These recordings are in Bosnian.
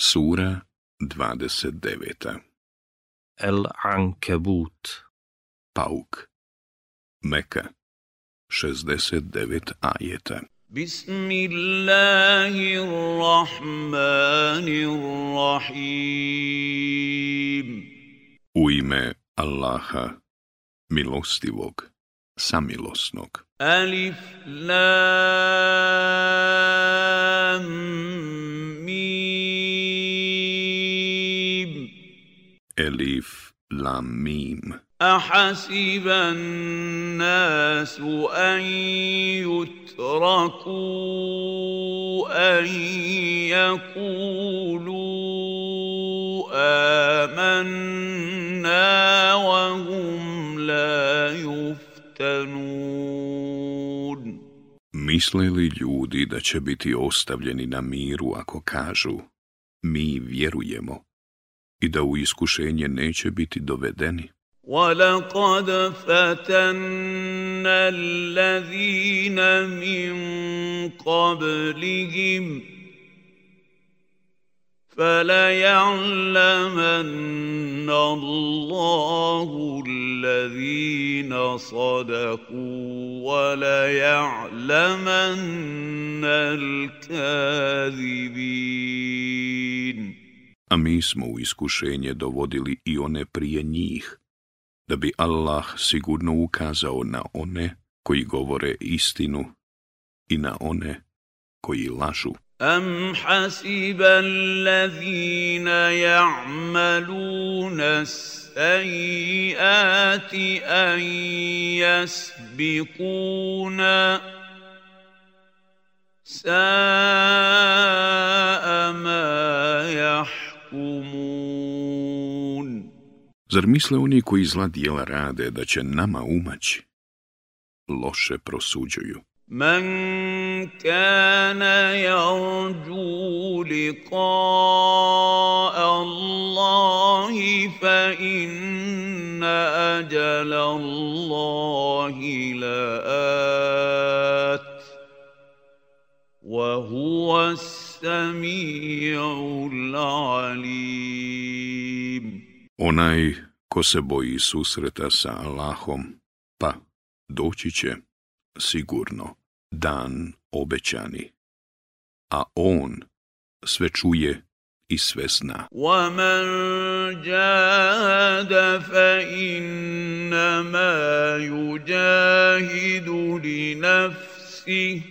Sura 29. El-Ankebut Pauk Meka 69 ajeta Bismillahirrahmanirrahim U ime Allaha, milostivog, samilosnog. Alif Lam Elif Lam Mim. أحسب الناس أن يتركوا أن يقولوا آمنا وهم لا يفتنون Misle li ljudi da će biti ostavljeni na miru ako kažu mi vjerujemo i da u iskušenje neće biti dovedeni. وَلَقَدْ فَتَنَّ الَّذِينَ مِنْ قَبْلِهِمْ فَلَيَعْلَمَنَّ اللَّهُ الَّذِينَ صَدَقُوا وَلَيَعْلَمَنَّ الْكَاذِبِينَ a mi smo u iskušenje dovodili i one prije njih, da bi Allah sigurno ukazao na one koji govore istinu i na one koji lažu. أَمْ حَسِبَ الَّذِينَ يَعْمَلُونَ السَّيِّئَاتِ an يَسْبِقُونَا سَاءَ مَا tahkumun. Zar misle oni koji zla dijela rade da će nama umaći? Loše prosuđuju. Man kana yarđu lika Allahi fa inna ajala Allahi la at. Wa huas Onaj ko se boji susreta sa Allahom, pa doći će sigurno dan obećani, a on sve čuje i sve zna. وَمَنْ جَاهَدَ فَإِنَّمَا يُجَاهِدُ لِنَفْسِهِ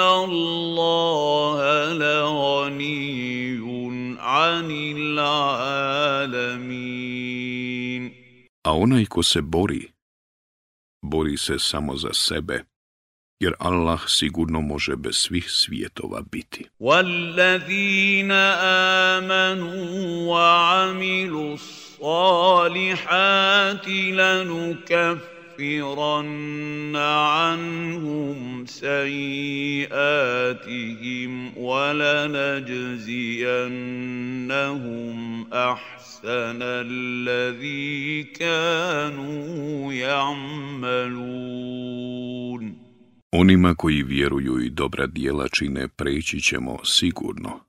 Allah laganiyun anil alamin. A onaj ko se bori, bori se samo za sebe, jer Allah sigurno može bez svih svijetova biti. Wallazina amanu wa amilu salihati lanukafu عَنْهُمْ سَيِّئَاتِهِمْ وَلَنَجْزِيَنَّهُمْ أَحْسَنَ Onima koji vjeruju i dobra djela čine preći ćemo sigurno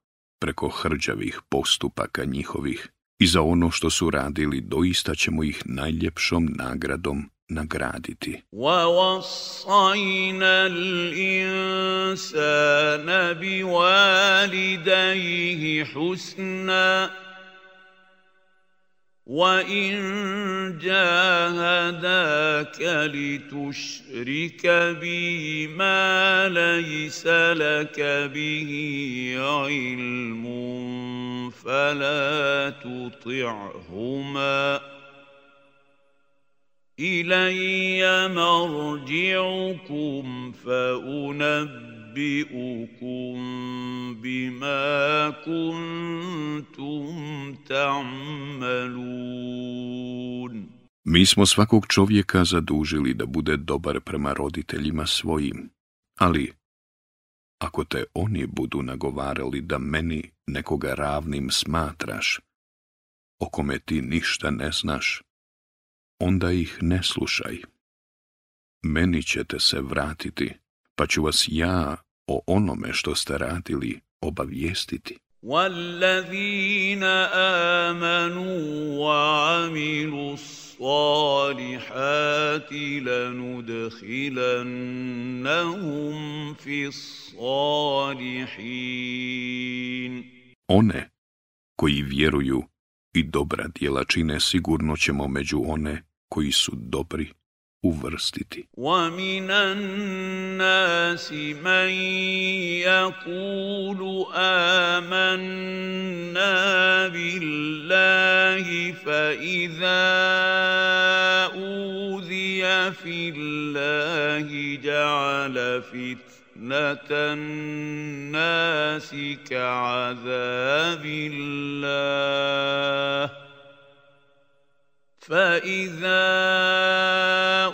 preko hrđavih postupaka njihovih i za ono što su radili doista ćemo ih najljepšom nagradom nagraditi. وَوَصَّيْنَا الْإِنسَانَ بِوَالِدَيْهِ حُسْنًا وَإِن جَاهَدَاكَ لِتُشْرِكَ بِي مَا لَيْسَ لَكَ بِهِ عِلْمٌ فَلَا تُطِعْهُمَا ۖ marđiukum fa unabbi'ukum bima kuntum ta'malun. Mi smo svakog čovjeka zadužili da bude dobar prema roditeljima svojim, ali ako te oni budu nagovarali da meni nekoga ravnim smatraš, o kome ti ništa ne znaš, onda ih ne slušaj. Meni ćete se vratiti, pa ću vas ja o onome što ste radili obavijestiti. One koji vjeruju i dobra djela čine sigurno ćemo među one koji su dobri uvrstiti. وَمِنَ النَّاسِ مَن يَقُولُ آمَنَّا بِاللَّهِ فَإِذَا أُوذِيَ فِي اللَّهِ جَعَلَ فِتْنَةَ النَّاسِ كَعَذَابِ اللَّهِ فاذا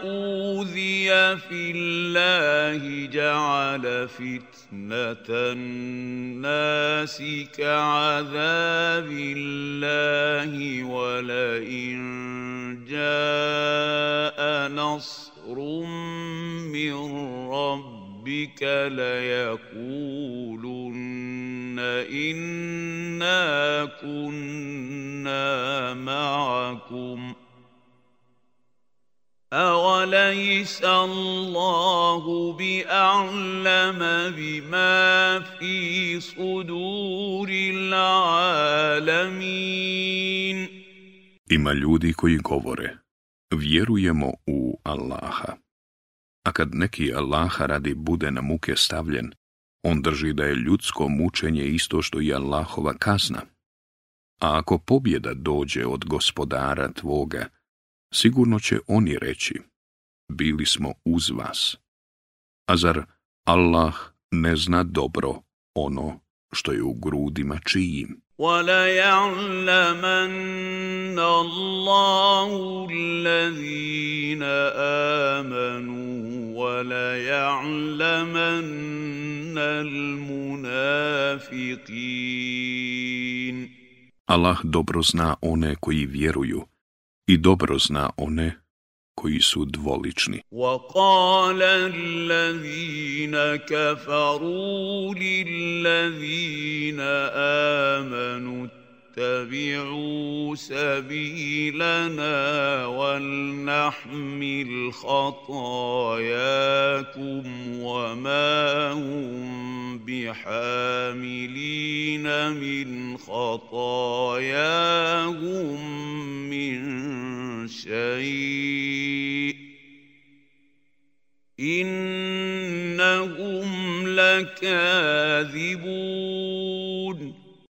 اوذي في الله جعل فتنه الناس كعذاب الله ولئن جاء نصر من رب ربك ليقولن إنا كنا معكم أوليس الله بأعلم بما في صدور العالمين Ima ljudi koji govore, vjerujemo u Allaha. A kad neki Allaha radi bude na muke stavljen, on drži da je ljudsko mučenje isto što i Allahova kazna. A ako pobjeda dođe od gospodara tvoga, sigurno će oni reći, bili smo uz vas. A zar Allah ne zna dobro ono što je u grudima čijim? وليعلمن الله الذين آمنوا وليعلمن المنافقين الله dobro zna one koji vjeruju i dobro zna one koji su dvolični. وَقَالَ الَّذِينَ كَفَرُوا لِلَّذِينَ آمَنُوا اتبعوا سبيلنا ولنحمل خطاياكم وما هم بحاملين من خطاياهم من شيء إنهم لكاذبون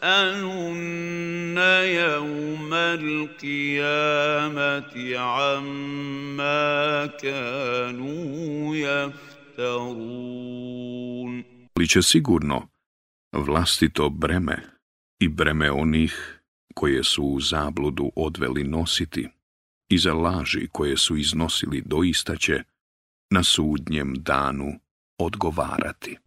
تسألن يوم القيامة عما كانوا يفترون Ali će sigurno vlastito breme i breme onih koje su u zabludu odveli nositi i za laži koje su iznosili doista će na sudnjem danu odgovarati.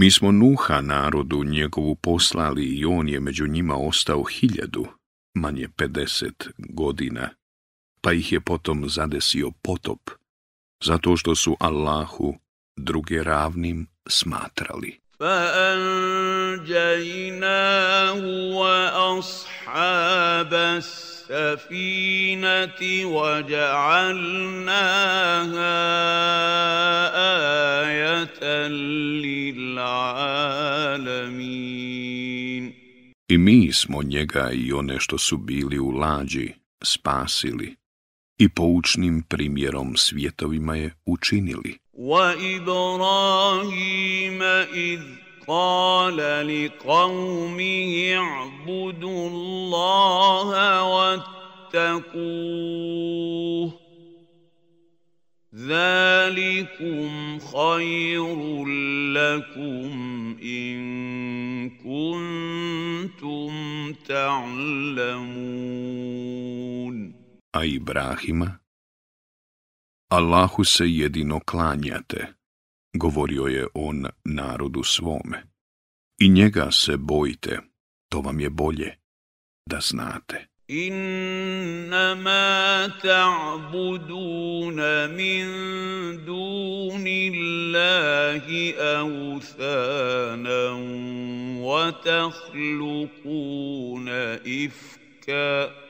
Mi smo Nuha narodu njegovu poslali i on je među njima ostao hiljadu, manje pedeset godina, pa ih je potom zadesio potop, zato što su Allahu druge ravnim smatrali. فأنجيناه وأصحاب السفينة وجعلناها آية I mi smo njega i one što su bili u lađi spasili i poučnim primjerom svjetovima je učinili. وإبراهيم إذ قال لقومه اعبدوا الله واتقوه ذلكم خير لكم إن كنتم تعلمون. أي إبراهيم Allahu se jedino klanjate, govorio je on narodu svome. I njega se bojite, to vam je bolje da znate. ta'buduna min min dunillahi الله wa ta'hlukuna ifka'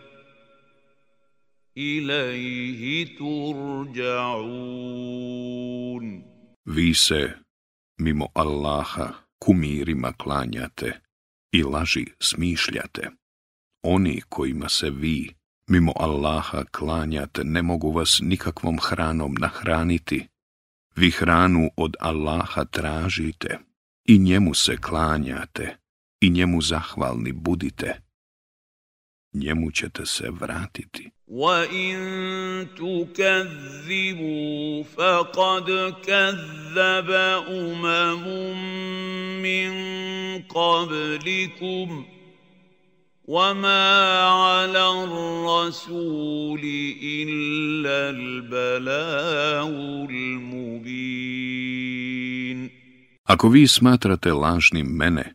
ilaihi Vi se, mimo Allaha, kumirima klanjate i laži smišljate. Oni kojima se vi, mimo Allaha, klanjate, ne mogu vas nikakvom hranom nahraniti. Vi hranu od Allaha tražite i njemu se klanjate i njemu zahvalni budite njemu ćete se vratiti. وَإِن تُكَذِّبُوا فَقَدْ كَذَّبَ أُمَمٌ مِّن قَبْلِكُمْ وَمَا Ako vi smatrate lažnim mene,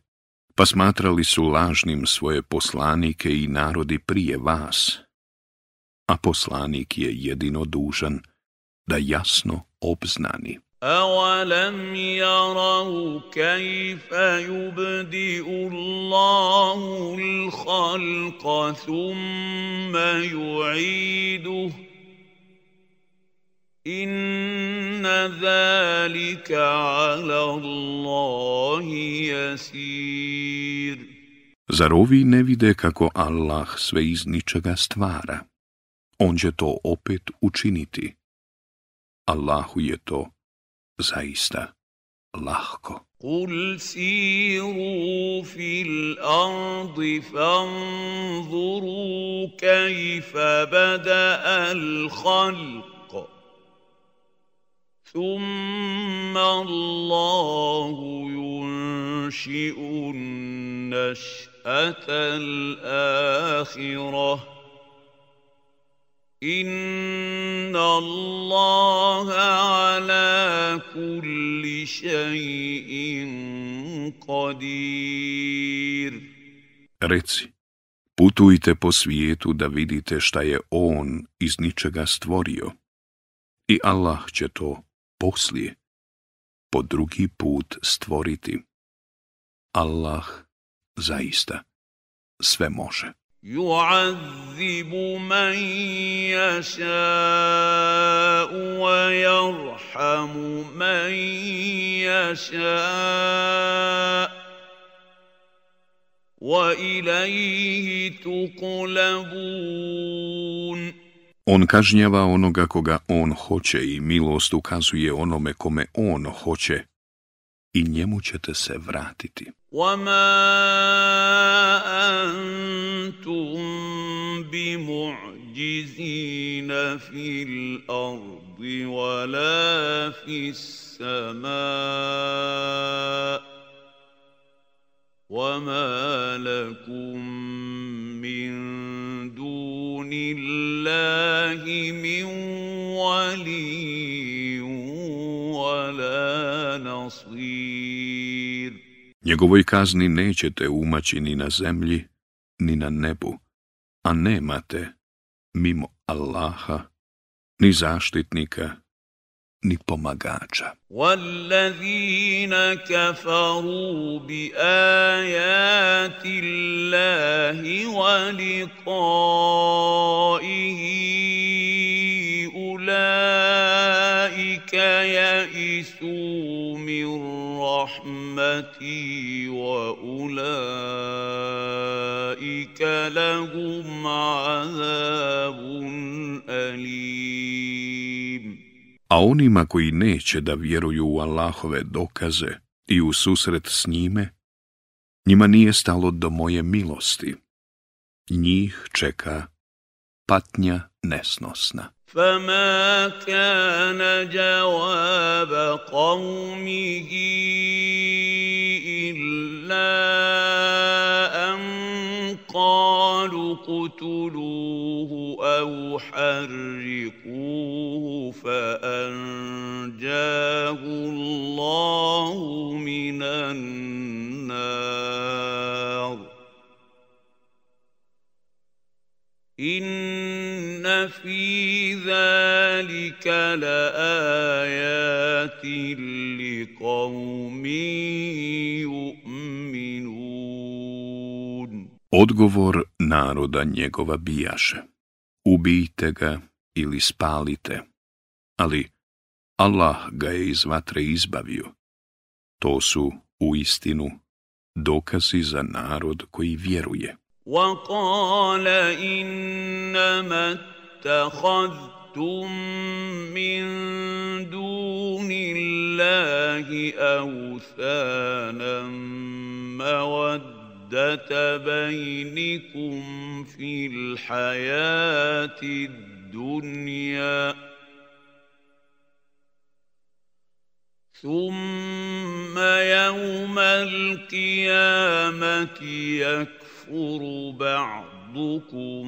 pa smatrali su lažnim svoje poslanike i narodi prije vas, a poslanik je jedino dužan da jasno obznani. Inna zalika ala Allahi jasir. Zar ovi ne vide kako Allah sve iz ničega stvara? On će to opet učiniti. Allahu je to zaista lahko. Kul siru fil ardi fanzuru kajfa bada al khalq. ثم الله ينشئ النشأة الآخرة إن الله على كل شيء قدير Reci, putujte po svijetu da vidite šta je On iz ničega stvorio. I Allah će to poslije, po drugi put stvoriti. Allah zaista sve može. يعذب من يشاء ويرحم من يشاء واليه تقلبون On kažnjava onoga koga on hoće i milost ukazuje onome kome on hoće i njemu ćete se vratiti. وَمَا أَنْتُمْ بِمُعْجِزِينَ فِي الْأَرْضِ وَلَا فِي السَّمَاءِ وَمَا لَكُمْ مِنْ دون الله من ولي Njegovoj kazni nećete umaći ni na zemlji, ni na nebu, a nemate, mimo Allaha, ni zaštitnika, ni pomagača. Wallazina kafaru bi ajati Allahi wa liqaihi ulaika jaisu min rahmati wa ulaika lahum azabun alim. a onima koji neće da vjeruju u Allahove dokaze i u susret s njime, njima nije stalo do moje milosti. Njih čeka patnja nesnosna. قالوا اقتلوه أو حرقوه فأنجاه الله من النار إن في ذلك لآيات لقوم يؤمنون Odgovor naroda njegova bijaše. Ubijte ga ili spalite. Ali Allah ga je iz vatre izbavio. To su u istinu dokazi za narod koji vjeruje. الموده بينكم في الحياه الدنيا ثم يوم القيامه يكفر بعضكم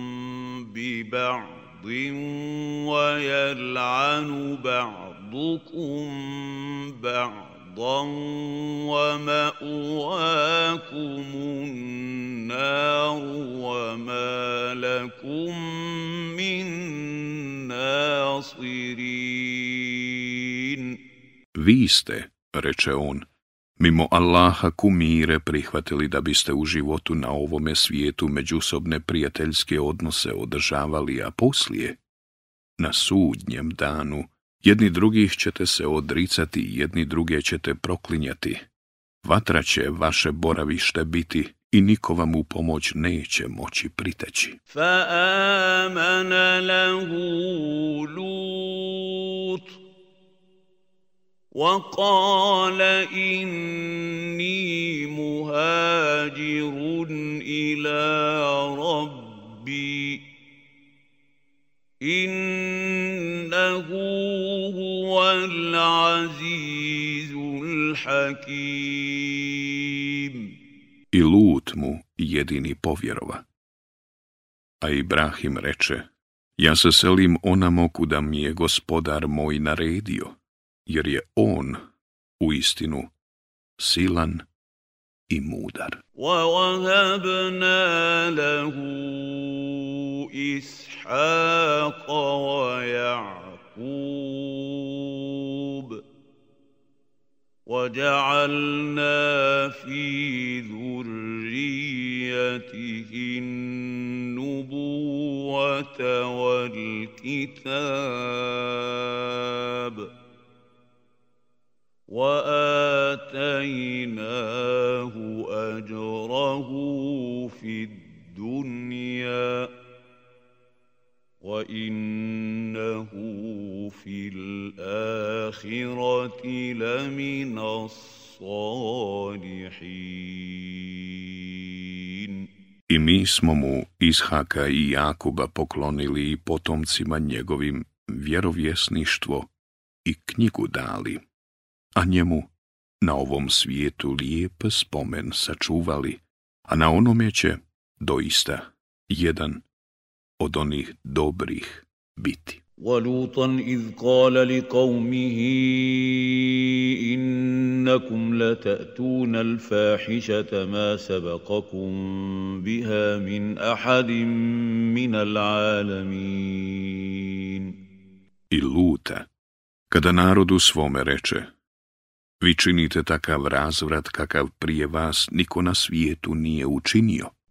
ببعض ويلعن بعضكم بعضا أرضا وَمَأْوَاكُمُ النَّارُ وَمَا Vi ste, reče on, mimo Allaha kumire prihvatili da biste u životu na ovome svijetu međusobne prijateljske odnose održavali, a poslije, na sudnjem danu, Jedni drugih ćete se odricati, jedni druge ćete proklinjati. Vatra će vaše boravište biti i niko vam u pomoć neće moći priteći. lut, wa kala inni muhađirun ila rabbi inna i Lut mu jedini povjerova. A Ibrahim reče, ja se selim onamo kuda mi je gospodar moj naredio, jer je on, u istinu, silan i mudar. وَوَهَبْنَا لَهُ إِسْحَاقَ وَيَعْقُوبَ يعقوب وجعلنا في ذريته النبوة والكتاب وآتيناه أجره في الدنيا وإنه I mi smo mu Ishaka i Jakuba poklonili i potomcima njegovim vjerovjesništvo i knjigu dali, a njemu na ovom svijetu lijep spomen sačuvali, a na onome će doista jedan od onih dobrih biti. ولوطا إذ قال لقومه إنكم لتأتون الفاحشة ما سبقكم بها من أحد من العالمين I luta, kada narodu svome reče, vi činite takav razvrat kakav prije vas niko na svijetu nije učinio.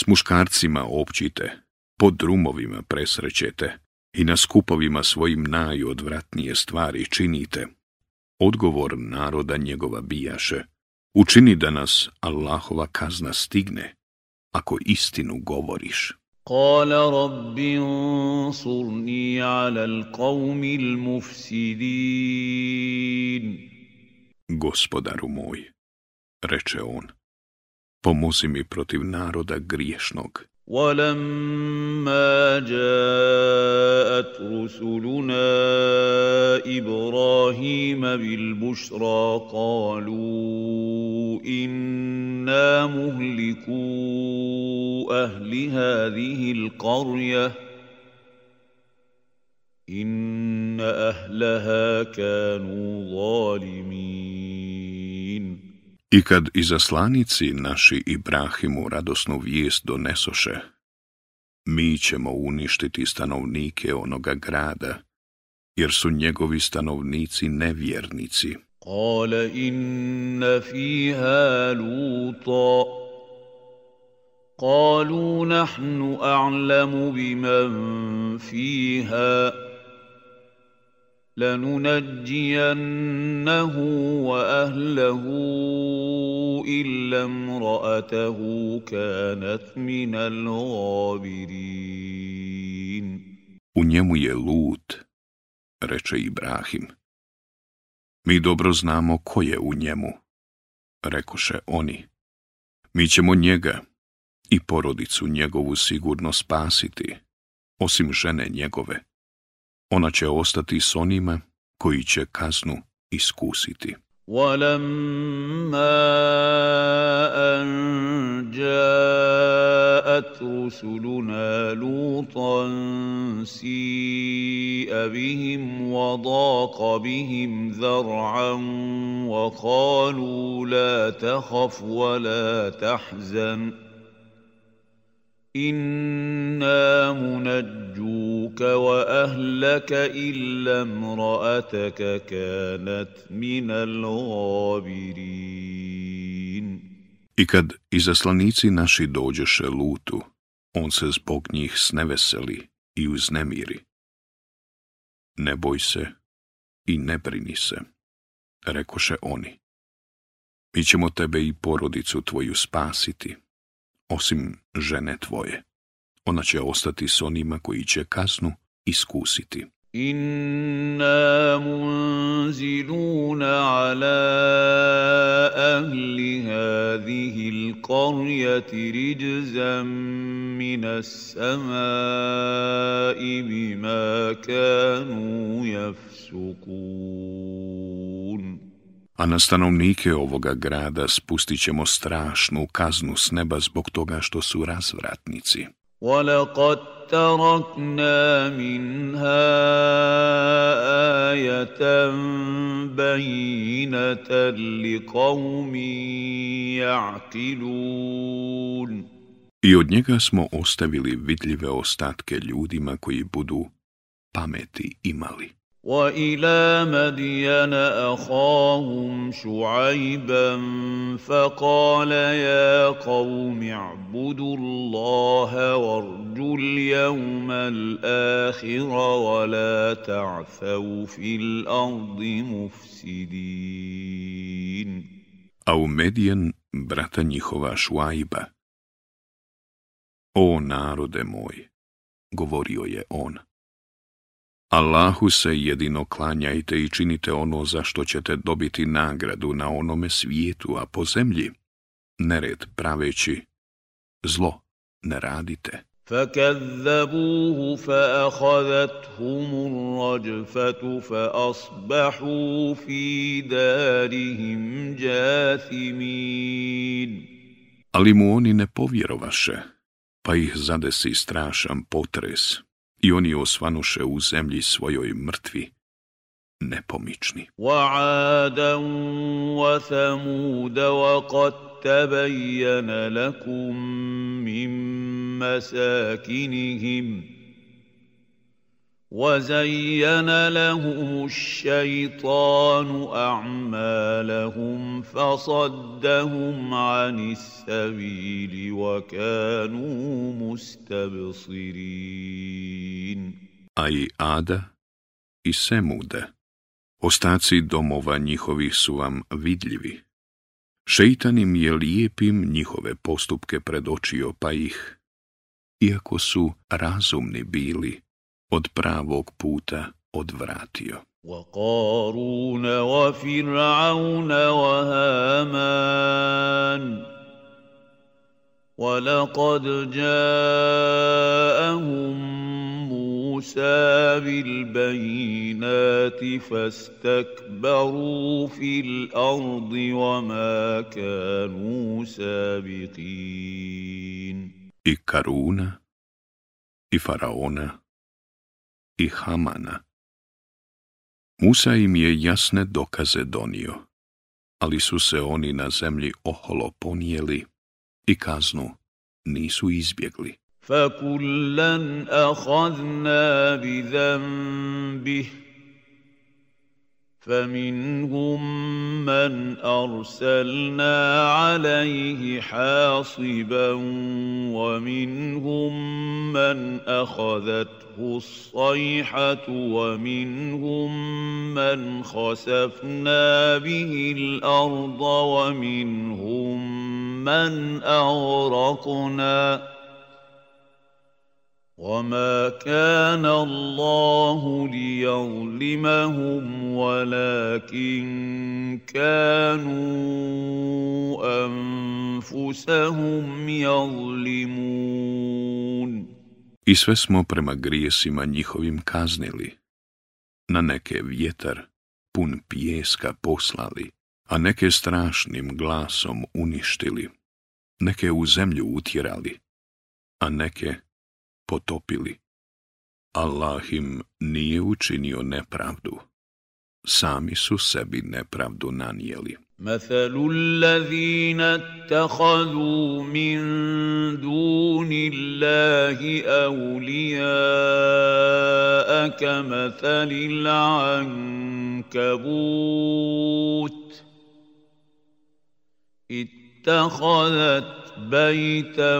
S muškarcima općite, pod drumovima presrećete i na skupovima svojim najodvratnije stvari činite. Odgovor naroda njegova bijaše, učini da nas Allahova kazna stigne, ako istinu govoriš. Kala rabbi unsurni ala l'kavmi l'mufsidin. Gospodaru moj, reče on, pomozi mi protiv naroda griješnog. ولما جاءت رسلنا ابراهيم بالبشرى قالوا انا مهلكو اهل هذه القريه ان اهلها كانوا ظالمين I kad izaslanici naši Ibrahimu radosnu vijest donesoše, mi ćemo uništiti stanovnike onoga grada, jer su njegovi stanovnici nevjernici. Kale inna fiha luta. Kalu nahnu a'lamu biman fiha. لَنُنَجِّيَنَّهُ وَأَهْلَهُ إِلَّا امْرَأَتَهُ كَانَتْ مِنَ الْغَابِرِينَ U njemu je lut, reče Ibrahim. Mi dobro znamo ko je u njemu, rekoše oni. Mi ćemo njega i porodicu njegovu sigurno spasiti, osim žene njegove Ona će ostati s onima koji će kaznu iskusiti. ولما أن جاءت رسلنا لوطا سيء بهم وضاق بهم ذرعا وقالوا لا تخف ولا تحزن munajjuka wa ahlaka illa mra'ataka kanat minal gabirin. I kad izaslanici naši dođeše lutu, on se zbog njih sneveseli i uznemiri. Ne boj se i ne brini se, rekoše oni. Mi ćemo tebe i porodicu tvoju spasiti osim žene tvoje. Ona će ostati s onima koji će kasnu iskusiti. Inna munziluna ala ahli hadihi l'karjati riđzan minas samai bima kanu jafsukun a na stanovnike ovoga grada spustit ćemo strašnu kaznu s neba zbog toga što su razvratnici. وَلَقَدْ تَرَكْنَا مِنْهَا I od njega smo ostavili vidljive ostatke ljudima koji budu pameti imali. والى مدين اخاهم شعيبا فقال يا قوم اعبدوا الله وارجوا اليوم الاخر ولا تعثوا في الارض مفسدين أو مدين Medijan brata njihova Šuajba. O narode moj, govorio je on, Allahu se jedino klanjajte i činite ono za što ćete dobiti nagradu na onome svijetu, a po zemlji, nered praveći, zlo ne radite. فَكَذَّبُوهُ فَأَخَذَتْهُمُ الرَّجْفَةُ فَأَصْبَحُوا فِي دَارِهِمْ Ali mu oni ne povjerovaše, pa ih zadesi strašan potres i oni osvanuše u zemlji svojoj mrtvi, nepomični. وَعَادًا وَثَمُودَ وَقَدْ تَبَيَّنَ لَكُم مِّن وزين لهم الشيطان اعمالهم فصدهم عن السبيل وكانوا مستبصرين A i Ada i Semuda, ostaci domova njihovih su vam vidljivi. Šeitan im je lijepim njihove postupke predočio pa ih, iako su razumni bili, od pravog puta odvratio. وقارون وفرعون وهامان ولقد جاءهم موسى بالبينات فاستكبروا في الارض وما كانوا سابقين i Karuna إي i Hamana. Musa im je jasne dokaze donio, ali su se oni na zemlji oholo ponijeli i kaznu nisu izbjegli. ahadna أَخَذْنَا بِذَنبِهِ فَمِنْهُمْ مَنْ أَرْسَلْنَا عَلَيْهِ حَاصِبًا وَمِنْهُمْ مَنْ أَخَذَتْ الصيحة ومنهم من خسفنا به الأرض ومنهم من أغرقنا وما كان الله ليظلمهم ولكن كانوا أنفسهم يظلمون i sve smo prema grijesima njihovim kaznili. Na neke vjetar pun pijeska poslali, a neke strašnim glasom uništili, neke u zemlju utjerali, a neke potopili. Allah im nije učinio nepravdu, sami su sebi nepravdu nanijeli. مثل الذين اتخذوا من دون الله اولياء كمثل العنكبوت اتخذت بيتا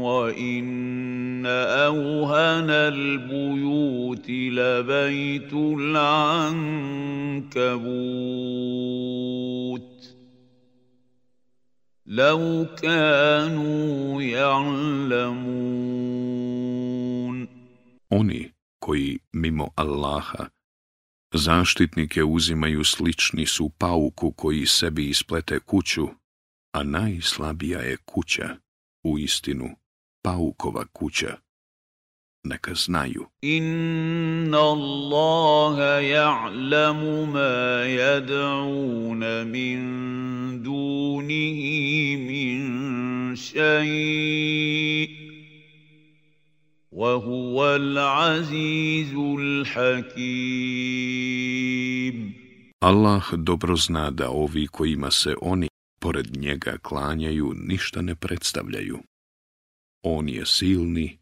وان أوهن البيوت لبيت العنكبوت لو كانوا يعلمون Oni koji mimo Allaha zaštitnike uzimaju slični su pauku koji sebi isplete kuću, a najslabija je kuća u istinu paukova kuća. Neka znaju. Inna Allaha ja'lamu ma jad'una min dunihi min šaji. hakim. Allah dobro zna da ovi kojima se oni pored njega klanjaju ništa ne predstavljaju. On je silni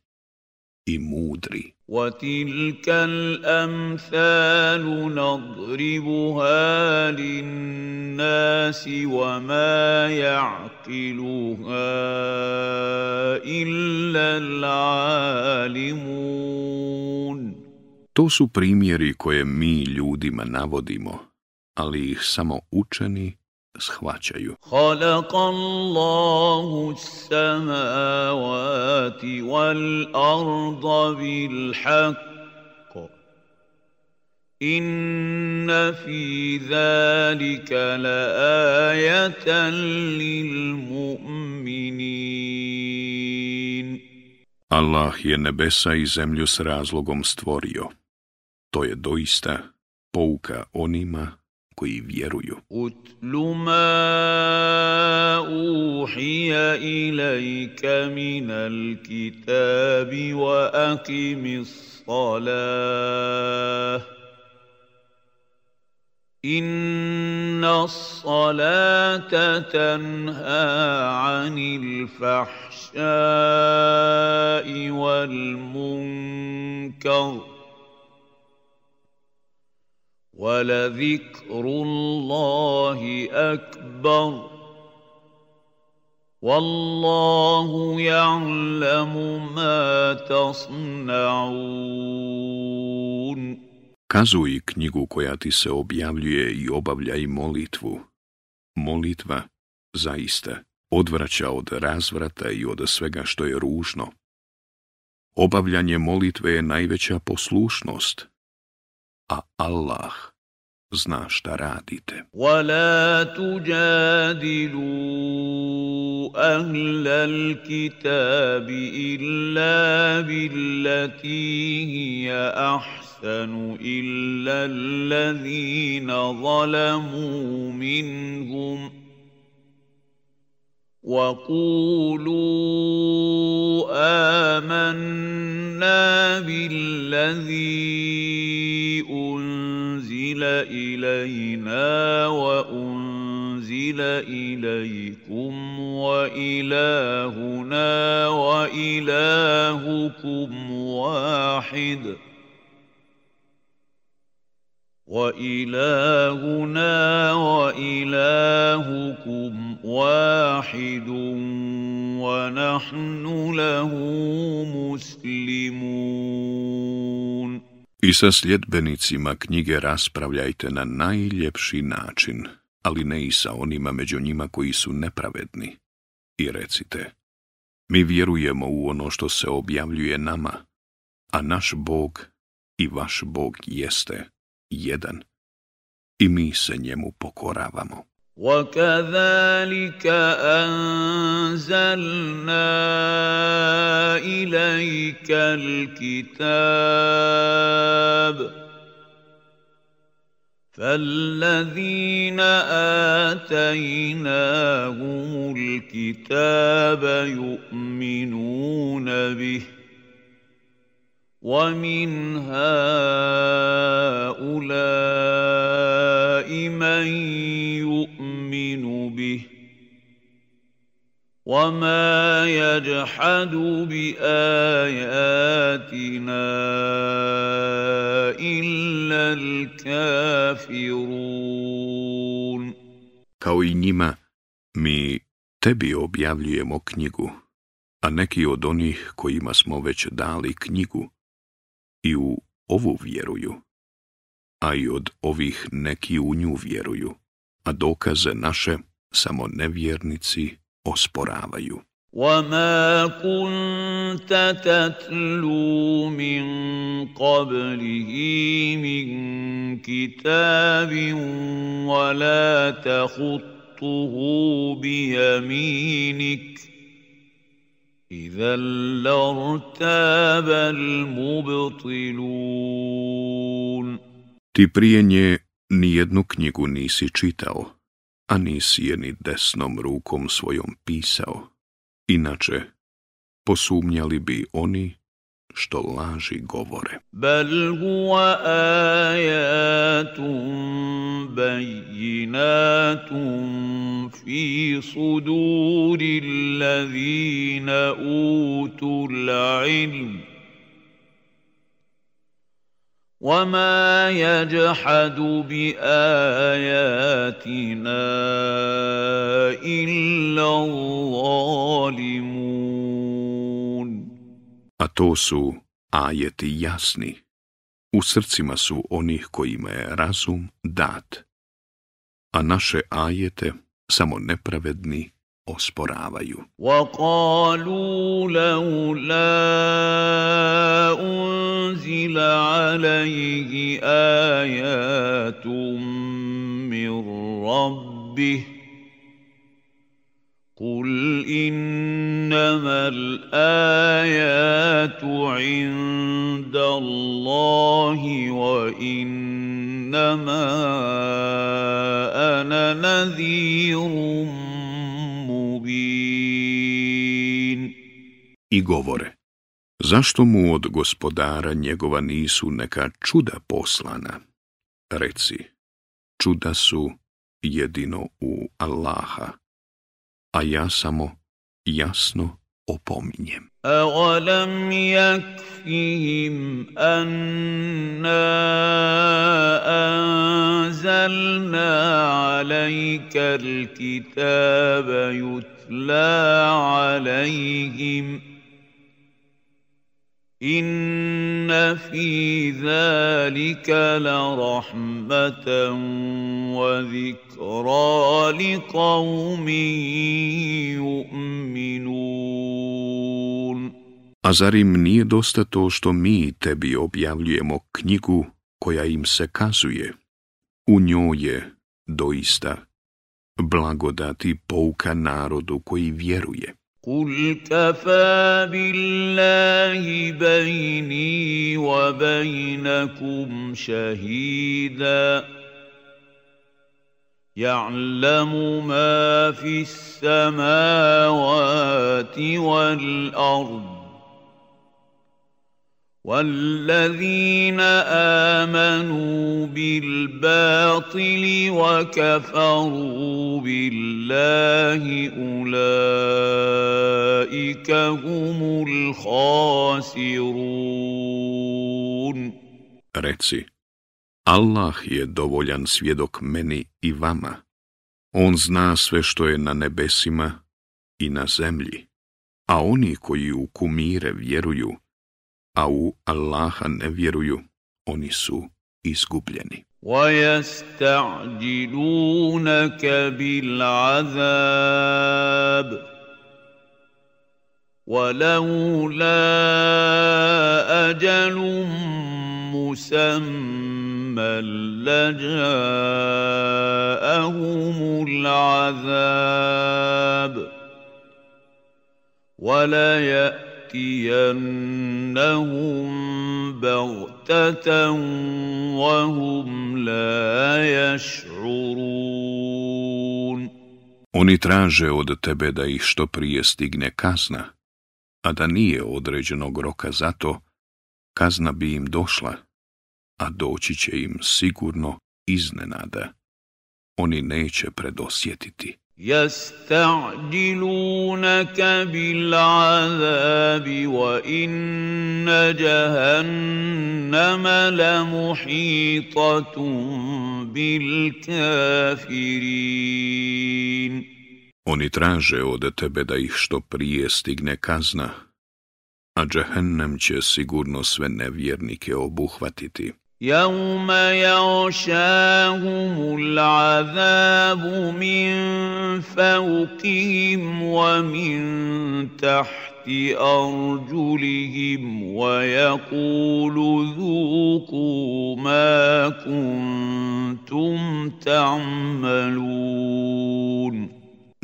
i mudri. وَتِلْكَ الْأَمْثَالُ نَضْرِبُهَا لِلنَّاسِ وَمَا يَعْقِلُهَا إِلَّا الْعَالِمُونَ To su primjeri koje mi ljudima navodimo, ali ih samo učeni shvaćaju. Halakallahu samavati wal arda bil hakko. Inna fi zalika la ajatan lil mu'minin. Allah je nebesa i zemlju s razlogom stvorio. To je doista pouka onima koji vjeruju. Utlu ma uhija ilajka minal kitabi wa akimis salah. إن الصلاة تنهى عن الفحشاء والمنكر وَلَذِكْرُ اللَّهِ أَكْبَرُ Kazuj knjigu koja ti se objavljuje i obavljaj molitvu. Molitva, zaista, odvraća od razvrata i od svega što je ružno. Obavljanje molitve je najveća poslušnost, a Allah zna šta radite. وَلَا تُجَادِلُوا أَهْلَ الْكِتَابِ إِلَّا بِالَّتِي هِيَ أَحْسَنُ إِلَّا الَّذِينَ ظَلَمُوا مِنْهُمْ ۖ وقولوا آمنا بالذي أنزل إلينا وأنزل إليكم وإلهنا وإلهكم واحد وإلهنا وإلهكم واحد ونحن له مسلمون I sa sljedbenicima knjige raspravljajte na najljepši način, ali ne i sa onima među njima koji su nepravedni. I recite, mi vjerujemo u ono što se objavljuje nama, a naš Bog i vaš Bog jeste jedan. I mi se njemu pokoravamo. وكذلك انزلنا اليك الكتاب فالذين اتيناهم الكتاب يؤمنون به ومن هؤلاء من بِهِ وَمَا kao i njima mi tebi objavljujemo knjigu a neki od onih kojima smo već dali knjigu i u ovu vjeruju a i od ovih neki u nju vjeruju a dokaze naše samo nevjernici osporavaju. وما كنت تتلو من قبله من كتاب ولا تخطه بيمينك اذا لارتاب المبطلون Ti prije nje Nijednu knjigu nisi čitao, a nisi je ni desnom rukom svojom pisao. Inače, posumnjali bi oni što laži govore. Bel huwa ajatum bajinatum fi suduri allazina utul ilm. وما يجحد بِآيَاتِنَا إِلَّا الظالمون A to su ajeti jasni. U srcima su onih kojima je razum dat. A naše ajete samo nepravedni osporavaju. وَقَالُوا لَوْلَا أُنْزِلَ عَلَيْهِ آيَاتٌ مِّن رَّبِّهِ قُلْ إِنَّمَا الْآيَاتُ عِندَ اللَّهِ وَإِنَّمَا أَنَا نَذِيرٌ I govore, zašto mu od gospodara njegova nisu neka čuda poslana? Reci, čuda su jedino u Allaha, a ja samo jasno opominjem. أولم يكفهم أنا أنزلنا عليك الكتاب يتلى عليهم إن في ذلك لرحمة وذكرى لقوم يؤمنون A zar im nije dosta to što mi tebi objavljujemo knjigu koja im se kazuje? U njoj je, doista, blagodati pouka narodu koji vjeruje. billahi كفى wa بيني shahida Ja'lamu ma fi samawati wal ard والذين آمَنُوا بالباطل وكفروا بالله اولئك هم الخاسرون Reci, Allah je dovoljan svjedok meni i vama. On zna sve što je na nebesima i na zemlji, a oni koji u kumire vjeruju, a u Allaha ne vjeruju, oni su izgubljeni. وَيَسْتَعْجِلُونَكَ بِالْعَذَابِ وَلَوْلَا أَجَلٌ مُسَمَّا لَّجَاءَهُمُ الْعَذَابُ وَلَا وَلَيَأْتُونَ Oni traže od tebe da ih što prije stigne kazna, a da nije određenog roka za to, kazna bi im došla, a doći će im sigurno iznenada. Oni neće predosjetiti inna jahannama وان جهنم bil kafirin. Oni traže od tebe da ih što prije stigne kazna, a džehennem će sigurno sve nevjernike obuhvatiti. يوم يغشاهم العذاب من فوقهم ومن تحت ارجلهم ويقول ذوقوا ما كنتم تعملون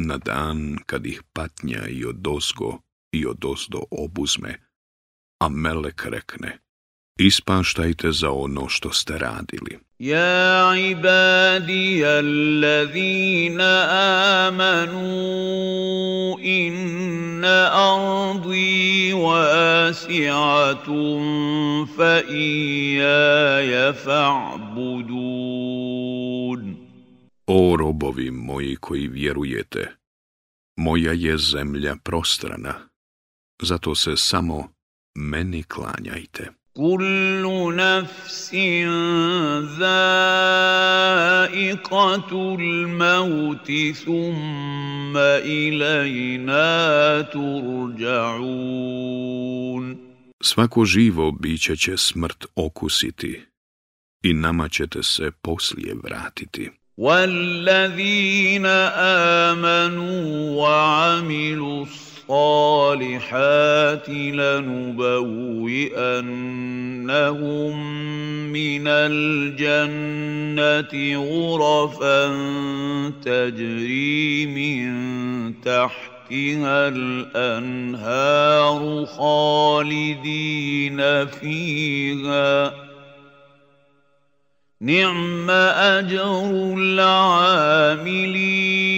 Na dan kad ih patnja i odozgo i odozdo obuzme, a melek rekne – Ispaštajte za ono što ste radili. Ja ibadi allazina amanu inna ardi wasi'atun fa ja fa'budun. O robovi moji koji vjerujete, moja je zemlja prostrana, zato se samo meni klanjajte. كل نفس ذائقة الموت ثم إلينا ترجعون Svako živo biće će smrt okusiti i nama ćete se poslije vratiti. وَالَّذِينَ آمَنُوا وَعَمِلُوا الصالحات لنبوئنهم من الجنة غرفا تجري من تحت تحتها الأنهار خالدين فيها نعم أجر العاملين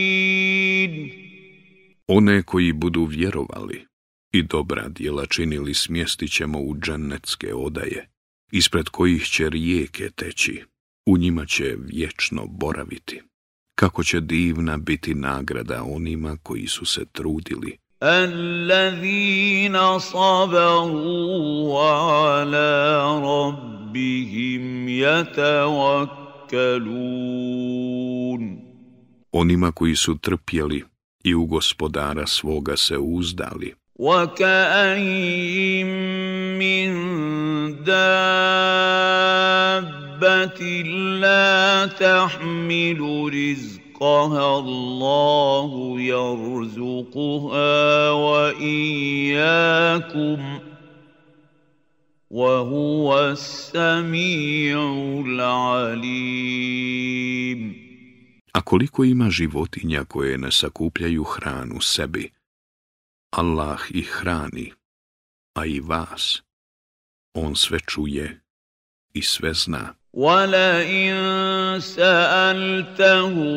One koji budu vjerovali i dobra djela činili smjestit ćemo u džennetske odaje, ispred kojih će rijeke teći, u njima će vječno boraviti. Kako će divna biti nagrada onima koji su se trudili. Allazina sabaru ala rabbihim Onima koji su trpjeli i u gospodara svoga se uzdali. وكاين من دابه لا تحمل رزقها الله يرزقها واياكم وهو السميع العليم a koliko ima životinja koje ne sakupljaju hranu sebi. Allah ih hrani, a i vas. On sve čuje i sve zna. man وَلَئِن wal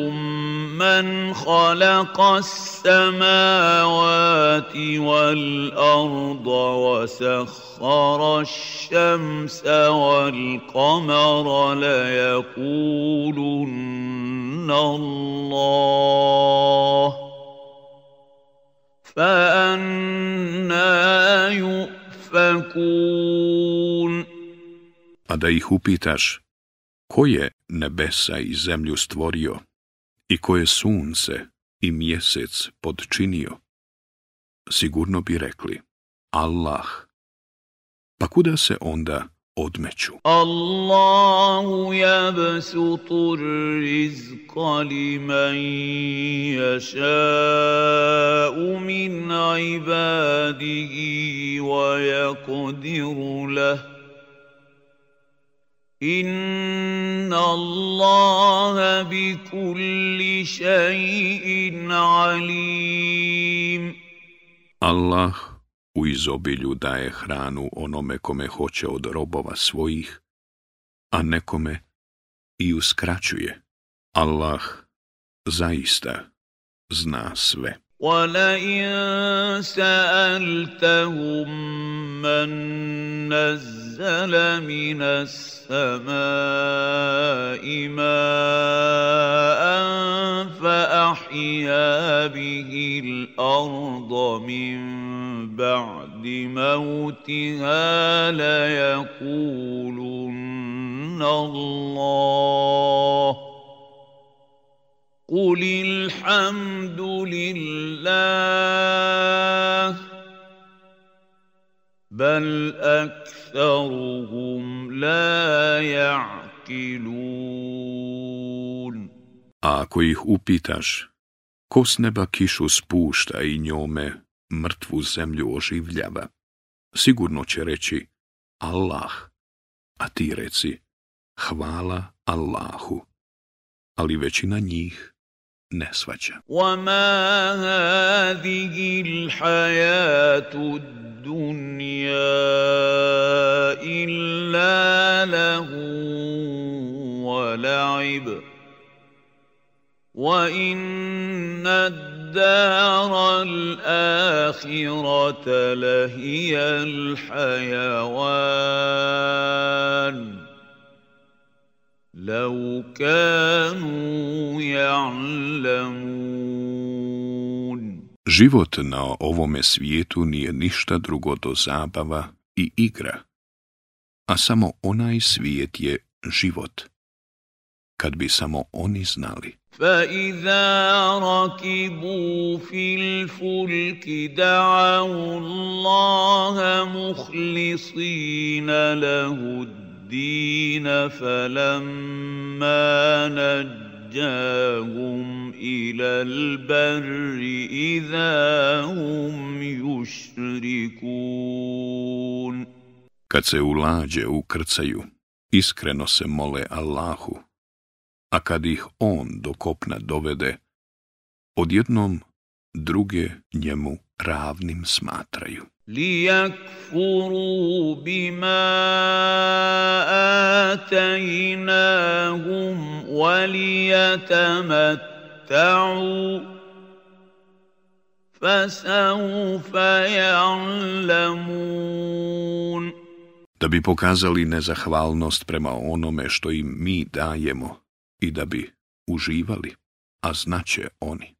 arda خَلَقَ السَّمَاوَاتِ shamsa wal الشَّمْسَ la yakulun a da ih upitaš, ko je nebesa i zemlju stvorio i ko je sunce i mjesec podčinio? Sigurno bi rekli, Allah. Pa kuda se onda odmeću. Allahu yabsutu rizqa liman yasha'u min ibadihi wa yaqdiru lahu إن الله بكل شيء عليم الله u izobilju daje hranu onome kome hoće od robova svojih, a nekome i uskraćuje. Allah zaista zna sve. ولئن سألتهم من نزل من السماء ماء فأحيا به الأرض من بعد موتها ليقولن الله قل الحمد لله بل أكثرهم ako ih upitaš, ko s neba kišu spušta i njome mrtvu zemlju oživljava, sigurno će reći Allah, a ti reci hvala Allahu. Ali većina njih ne shvaća. وَمَا هَذِهِ الْحَيَاةُ الدُّنْيَا إِلَّا لَهُ وَلَعِبٌ وَإِنَّ الدَّارَ الْآخِرَةَ لَهِيَ الْحَيَوَانُ لو كانوا يعلمون Život na ovome svijetu nije ništa drugo do zabava i igra, a samo onaj svijet je život. Kad bi samo oni znali. فَإِذَا رَكِبُوا فِي الْفُلْكِ دَعَوُا اللَّهَ مُخْلِصِينَ لَهُ الدين فلما نجاهم إلى البر إذا هم Kad se u lađe ukrcaju, iskreno se mole Allahu, a kad ih On do kopna dovede, odjednom druge njemu ravnim smatraju. ليكفروا بما آتيناهم وليتمتعوا فَسَوْفَ يَعْلَمُونَ da bi pokazali nezahvalnost prema onome što im mi dajemo i da bi uživali, a znaće oni.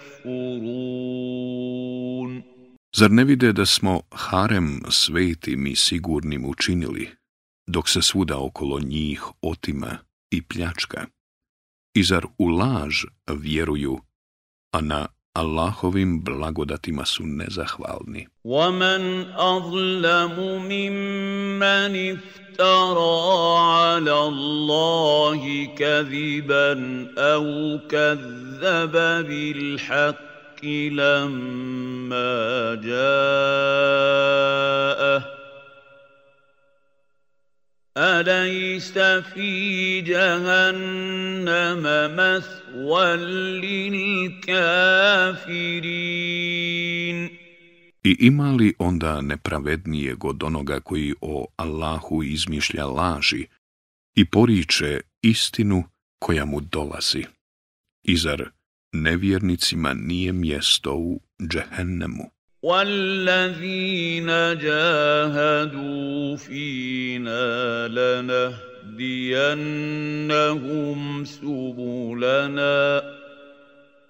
Zar ne vide da smo harem svetim i sigurnim učinili, dok se svuda okolo njih otima i pljačka? I zar u laž vjeruju, a na Allahovim blagodatima su nezahvalni. وَمَنْ أَظْلَمُ مِمَّنِ افْتَرَى عَلَى اللَّهِ كَذِبًا أَوْ كَذَّبَ بِالْحَقِّ لَمَّا جَاءَهُ أَلَيْسَ فِي جَهَنَّمَ لِلْكَافِرِينَ I ima li onda nepravednijeg od onoga koji o Allahu izmišlja laži i poriče istinu koja mu dolazi? I zar nevjernicima nije mjesto u džehennemu? والذين جاهدوا فينا لنهدينهم سبلنا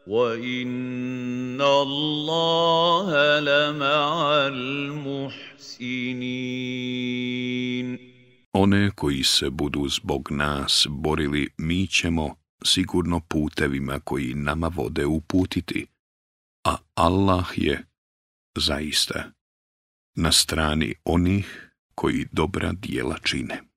وان الله لمع المحسنين One koji se budu zbog nas borili, mi ćemo sigurno putevima koji nama vode uputiti, a Allah je zaista na strani onih koji dobra dijela čine.